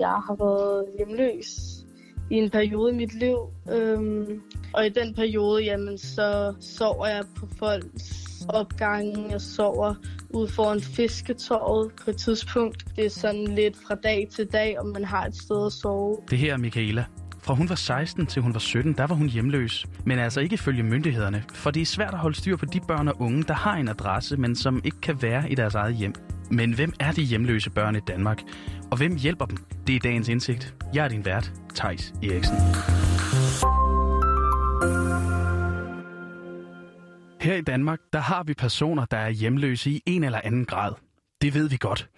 jeg har været hjemløs i en periode i mit liv. Øhm, og i den periode, jamen, så sover jeg på folks opgange. Jeg sover ude foran fisketorvet på et tidspunkt. Det er sådan lidt fra dag til dag, om man har et sted at sove. Det her er Michaela. Fra hun var 16 til hun var 17, der var hun hjemløs. Men altså ikke følge myndighederne, for det er svært at holde styr på de børn og unge, der har en adresse, men som ikke kan være i deres eget hjem. Men hvem er de hjemløse børn i Danmark? Og hvem hjælper dem? Det er dagens indsigt. Jeg er din vært, Tejs Eriksen. Her i Danmark, der har vi personer, der er hjemløse i en eller anden grad. Det ved vi godt.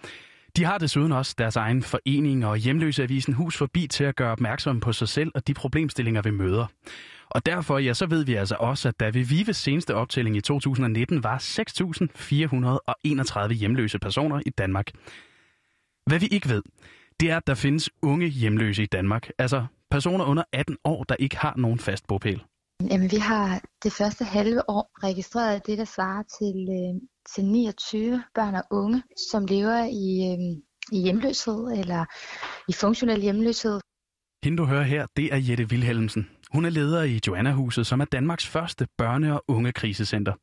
De har desuden også deres egen forening og hjemløseavisen Hus Forbi til at gøre opmærksom på sig selv og de problemstillinger, vi møder. Og derfor, ja, så ved vi altså også, at der ved Vives seneste optælling i 2019 var 6.431 hjemløse personer i Danmark. Hvad vi ikke ved, det er, at der findes unge hjemløse i Danmark, altså personer under 18 år, der ikke har nogen fast bopæl. Jamen, vi har det første halve år registreret det, der svarer til, øh, til 29 børn og unge, som lever i, øh, i hjemløshed eller i funktionel hjemløshed. Hende du hører her, det er Jette Wilhelmsen. Hun er leder i Joanna-huset, som er Danmarks første børne- og ungekrisecenter.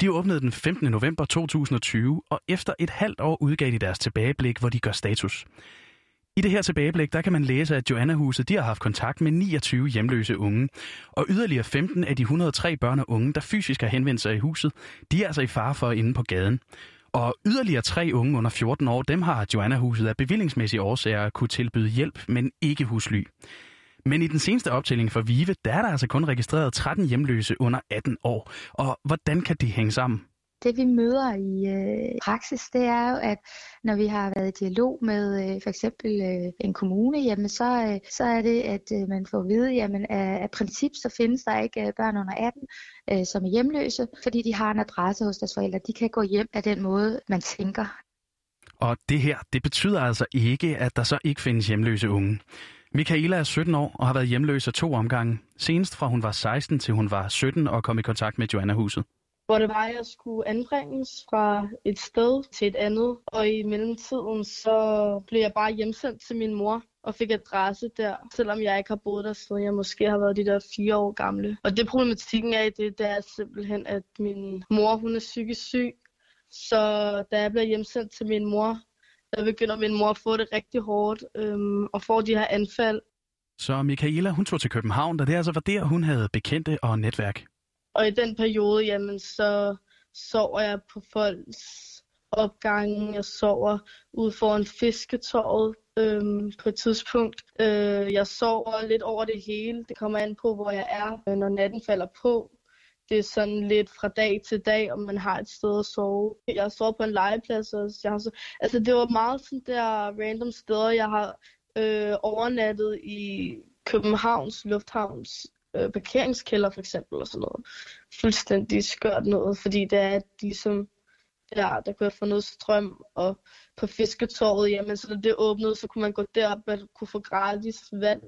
De åbnede den 15. november 2020, og efter et halvt år udgav de deres tilbageblik, hvor de gør status. I det her tilbageblik, der kan man læse, at Joanna-huset de har haft kontakt med 29 hjemløse unge. Og yderligere 15 af de 103 børn og unge, der fysisk har henvendt sig i huset, de er altså i fare for inde på gaden. Og yderligere tre unge under 14 år, dem har Joanna-huset af bevillingsmæssige årsager kunne tilbyde hjælp, men ikke husly. Men i den seneste optælling for Vive, der er der altså kun registreret 13 hjemløse under 18 år. Og hvordan kan det hænge sammen? Det vi møder i øh, praksis, det er jo, at når vi har været i dialog med øh, for eksempel øh, en kommune, jamen så, øh, så er det, at øh, man får at vide, jamen af, af princip, så findes der ikke øh, børn under 18, øh, som er hjemløse, fordi de har en adresse hos deres forældre. De kan gå hjem af den måde, man tænker. Og det her, det betyder altså ikke, at der så ikke findes hjemløse unge. Michaela er 17 år og har været hjemløs af to omgange. Senest fra hun var 16 til hun var 17 og kom i kontakt med Joanna-huset hvor det var, at jeg skulle anbringes fra et sted til et andet. Og i mellemtiden, så blev jeg bare hjemsendt til min mor og fik adresse der, selvom jeg ikke har boet der siden jeg måske har været de der fire år gamle. Og det problematikken er i det, det er simpelthen, at min mor, hun er psykisk syg. Så da jeg bliver hjemsendt til min mor, der begynder min mor at få det rigtig hårdt øhm, og får de her anfald. Så Michaela, hun tog til København, da det altså var der, hun havde bekendte og netværk. Og i den periode, jamen, så sover jeg på folks opgange. Jeg sover ude foran fisketåret øhm, på et tidspunkt. Øh, jeg sover lidt over det hele. Det kommer an på, hvor jeg er, øh, når natten falder på. Det er sådan lidt fra dag til dag, om man har et sted at sove. Jeg sover på en legeplads også. Jeg har så, altså, det var meget sådan der random steder. Jeg har øh, overnattet i Københavns Lufthavns øh, parkeringskælder for eksempel og sådan noget. Fuldstændig skørt noget, fordi det er de som der, der kunne få noget strøm, og på fisketorvet, jamen så det åbnede, så kunne man gå derop og kunne få gratis vand.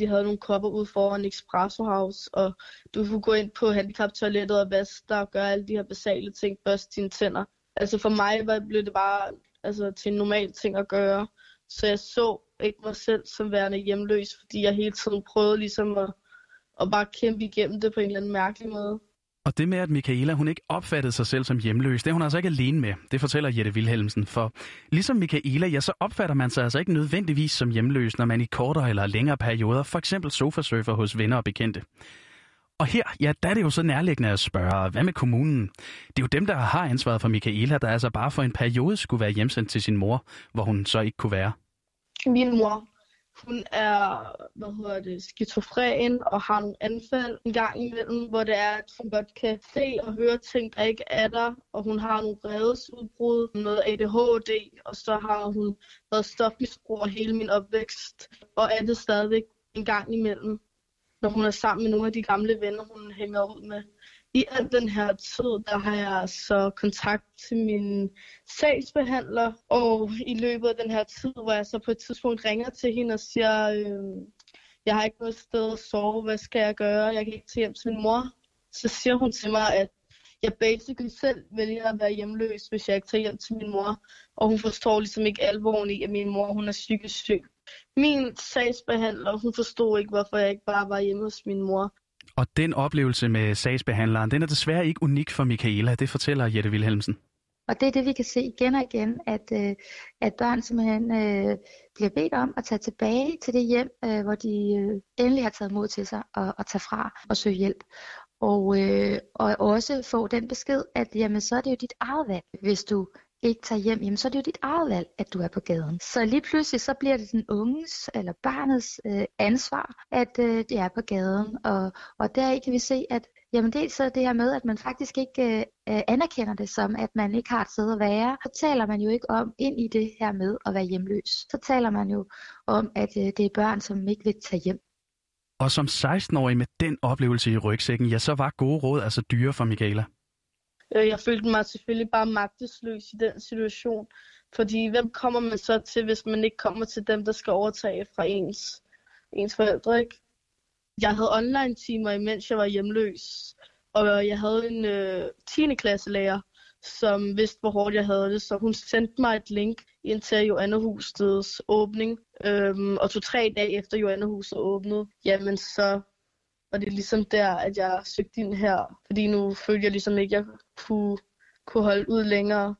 De havde nogle kopper ude foran Espresso House, og du kunne gå ind på handicaptoilettet og vaske dig og gøre alle de her basale ting, børste dine tænder. Altså for mig var, blev det bare altså, til en normal ting at gøre. Så jeg så ikke mig selv som værende hjemløs, fordi jeg hele tiden prøvede ligesom at at bare kæmpe igennem det på en eller anden mærkelig måde. Og det med, at Michaela hun ikke opfattede sig selv som hjemløs, det er hun altså ikke alene med. Det fortæller Jette Wilhelmsen. For ligesom Michaela, ja, så opfatter man sig altså ikke nødvendigvis som hjemløs, når man i kortere eller længere perioder for eksempel sofasurfer hos venner og bekendte. Og her, ja, der er det jo så nærliggende at spørge, hvad med kommunen? Det er jo dem, der har ansvaret for Michaela, der altså bare for en periode skulle være hjemsendt til sin mor, hvor hun så ikke kunne være. Min mor hun er, hvad hedder det, skizofren og har nogle anfald en gang imellem, hvor det er, at hun godt kan se og høre ting, der ikke er der, og hun har nogle redesudbrud, noget ADHD, og så har hun været stofmisbruger hele min opvækst, og er det stadigvæk en gang imellem, når hun er sammen med nogle af de gamle venner, hun hænger ud med i al den her tid, der har jeg så kontakt til min sagsbehandler, og i løbet af den her tid, hvor jeg så på et tidspunkt ringer til hende og siger, øh, jeg har ikke noget sted at sove, hvad skal jeg gøre, jeg kan ikke tage hjem til min mor. Så siger hun til mig, at jeg basically selv vælger at være hjemløs, hvis jeg ikke tager hjem til min mor. Og hun forstår ligesom ikke alvoren i, at min mor hun er psykisk syg. Min sagsbehandler, hun forstod ikke, hvorfor jeg ikke bare var hjemme hos min mor. Og den oplevelse med sagsbehandleren, den er desværre ikke unik for Michaela, det fortæller Jette Wilhelmsen. Og det er det, vi kan se igen og igen, at, øh, at børn simpelthen øh, bliver bedt om at tage tilbage til det hjem, øh, hvor de øh, endelig har taget mod til sig og, og tage fra og søge hjælp. Og, øh, og også få den besked, at jamen, så er det jo dit eget valg, hvis du ikke tager hjem, jamen, så er det jo dit eget valg, at du er på gaden. Så lige pludselig så bliver det den unges eller barnets øh, ansvar, at øh, det er på gaden. Og, og der kan vi se, at Jamen dels så det her med, at man faktisk ikke øh, øh, anerkender det som, at man ikke har et sted at være. Så taler man jo ikke om ind i det her med at være hjemløs. Så taler man jo om, at øh, det er børn, som ikke vil tage hjem. Og som 16-årig med den oplevelse i rygsækken, ja, så var gode råd altså dyre for Michaela. Øh, jeg følte mig selvfølgelig bare magtesløs i den situation. Fordi hvem kommer man så til, hvis man ikke kommer til dem, der skal overtage fra ens, ens forældre, ikke? Jeg havde online timer, imens jeg var hjemløs. Og jeg havde en øh, 10. klasse lærer, som vidste, hvor hårdt jeg havde det. Så hun sendte mig et link ind til Johannehusets åbning. Øhm, og to tre dage efter Johannehuset åbnede, jamen så og det er ligesom der, at jeg søgte ind her. Fordi nu følte jeg ligesom ikke, at jeg kunne, kunne holde ud længere.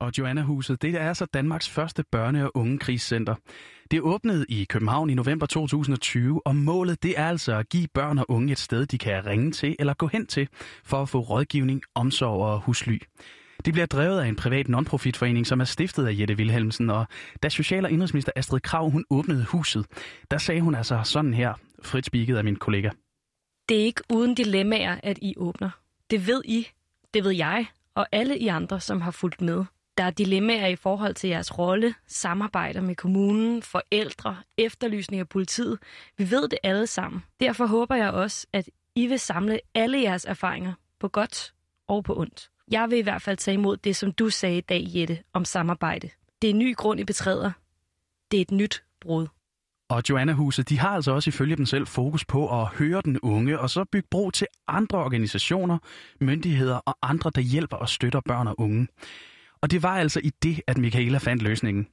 Og Joanna-huset, det er altså Danmarks første børne- og ungekrigscenter. Det åbnede i København i november 2020, og målet det er altså at give børn og unge et sted, de kan ringe til eller gå hen til for at få rådgivning, omsorg og husly. Det bliver drevet af en privat non-profit-forening, som er stiftet af Jette Wilhelmsen, og da social- og indrigsminister Astrid Krav hun åbnede huset, der sagde hun altså sådan her, frit spiket af min kollega. Det er ikke uden dilemmaer, at I åbner. Det ved I, det ved jeg, og alle I andre, som har fulgt med. Der er dilemmaer i forhold til jeres rolle, samarbejder med kommunen, forældre, efterlysning af politiet. Vi ved det alle sammen. Derfor håber jeg også, at I vil samle alle jeres erfaringer på godt og på ondt. Jeg vil i hvert fald tage imod det, som du sagde i dag, Jette, om samarbejde. Det er en ny grund, I betræder. Det er et nyt brud. Og Joanna-huset, de har altså også ifølge dem selv fokus på at høre den unge, og så bygge bro til andre organisationer, myndigheder og andre, der hjælper og støtter børn og unge. Og det var altså i det, at Michaela fandt løsningen.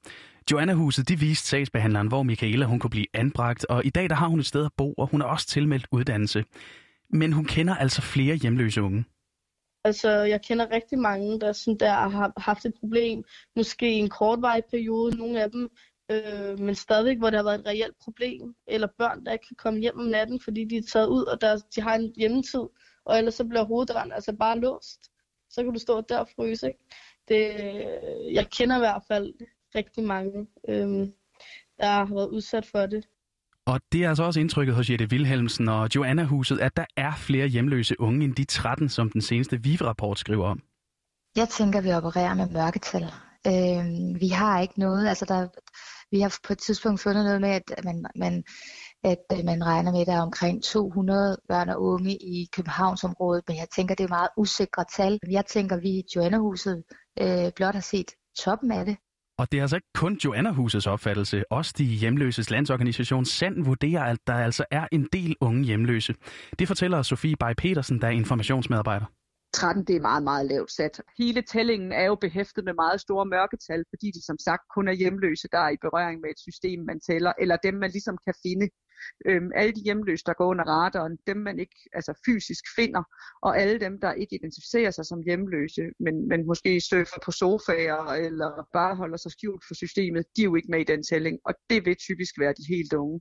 Joanna-huset, de viste sagsbehandleren, hvor Michaela hun kunne blive anbragt, og i dag der har hun et sted at bo, og hun er også tilmeldt uddannelse. Men hun kender altså flere hjemløse unge. Altså, jeg kender rigtig mange, der, sådan der har haft et problem, måske i en kortvarig periode, nogle af dem, øh, men stadigvæk, hvor der har været et reelt problem, eller børn, der ikke kan komme hjem om natten, fordi de er taget ud, og der, de har en hjemmetid, og ellers så bliver hoveddøren altså bare låst. Så kan du stå der og fryse, ikke? Det, jeg kender i hvert fald rigtig mange, øh, der har været udsat for det. Og det er altså også indtrykket hos Jette Wilhelmsen og Joanna-huset, at der er flere hjemløse unge end de 13, som den seneste VIV-rapport skriver om. Jeg tænker, vi opererer med mørketal. Øh, vi har ikke noget, altså der, vi har på et tidspunkt fundet noget med, at man, man, at øh, man regner med, at der er omkring 200 børn og unge i Københavnsområdet, men jeg tænker, det er meget usikre tal. Jeg tænker, vi i Joannahuset øh, blot har set toppen af det. Og det er altså ikke kun Joanna-husets opfattelse. Også de hjemløses landsorganisation Sand vurderer, at der altså er en del unge hjemløse. Det fortæller Sofie Bay Petersen, der er informationsmedarbejder. 13, det er meget, meget lavt sat. Hele tællingen er jo behæftet med meget store mørketal, fordi de som sagt kun er hjemløse, der er i berøring med et system, man tæller, eller dem, man ligesom kan finde. Øhm, alle de hjemløse, der går under radaren, dem man ikke altså fysisk finder, og alle dem, der ikke identificerer sig som hjemløse, men, men måske surfer på sofaer, eller bare holder sig skjult for systemet, de er jo ikke med i den tælling, og det vil typisk være de helt unge.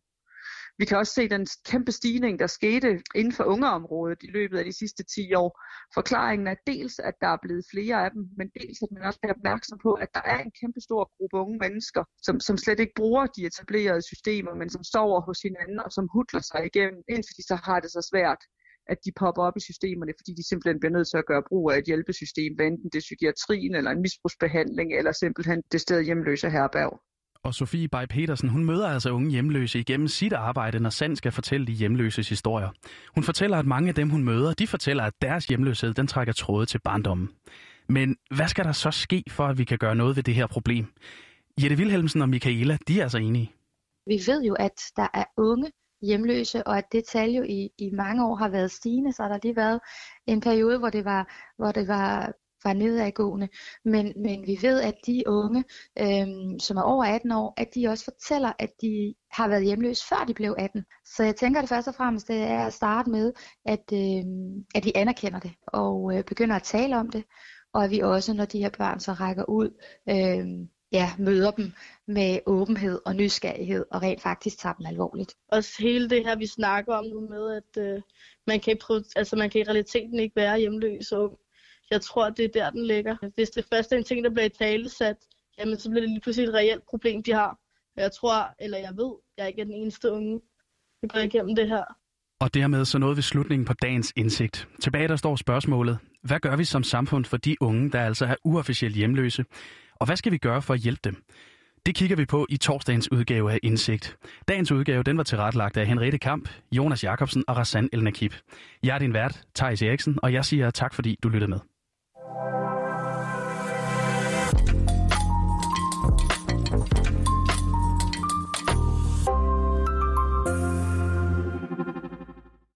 Vi kan også se den kæmpe stigning, der skete inden for ungeområdet i løbet af de sidste 10 år. Forklaringen er dels, at der er blevet flere af dem, men dels, at man også er opmærksom på, at der er en kæmpe stor gruppe unge mennesker, som, som slet ikke bruger de etablerede systemer, men som sover hos hinanden og som hudler sig igennem, indtil de så har det så svært at de popper op i systemerne, fordi de simpelthen bliver nødt til at gøre brug af et hjælpesystem, enten det er psykiatrien eller en misbrugsbehandling, eller simpelthen det sted hjemløse herberg. Og Sofie Bay Petersen, hun møder altså unge hjemløse igennem sit arbejde, når Sand skal fortælle de hjemløses historier. Hun fortæller, at mange af dem, hun møder, de fortæller, at deres hjemløshed, den trækker tråde til barndommen. Men hvad skal der så ske, for at vi kan gøre noget ved det her problem? Jette Wilhelmsen og Michaela, de er altså enige. Vi ved jo, at der er unge hjemløse, og at det tal jo i, i mange år har været stigende, så har der lige været en periode, hvor det var, hvor det var var nedadgående, men, men vi ved, at de unge, øh, som er over 18 år, at de også fortæller, at de har været hjemløse før de blev 18. Så jeg tænker det først og fremmest, det er at starte med, at, øh, at vi anerkender det og øh, begynder at tale om det, og at vi også, når de her børn så rækker ud, øh, ja, møder dem med åbenhed og nysgerrighed og rent faktisk tager dem alvorligt. Også hele det her, vi snakker om nu med, at øh, man, kan altså, man kan i realiteten ikke være hjemløs ung. Jeg tror, det er der, den ligger. Hvis det først er en ting, der bliver i tale sat, jamen så bliver det lige pludselig et reelt problem, de har. Jeg tror, eller jeg ved, jeg ikke er den eneste unge, der går igennem det her. Og dermed så nåede vi slutningen på dagens indsigt. Tilbage der står spørgsmålet. Hvad gør vi som samfund for de unge, der altså er uofficielt hjemløse? Og hvad skal vi gøre for at hjælpe dem? Det kigger vi på i torsdagens udgave af Indsigt. Dagens udgave den var tilrettelagt af Henriette Kamp, Jonas Jakobsen og Rassan El Nakib. Jeg er din vært, Thijs Eriksen, og jeg siger tak, fordi du lyttede med. thank you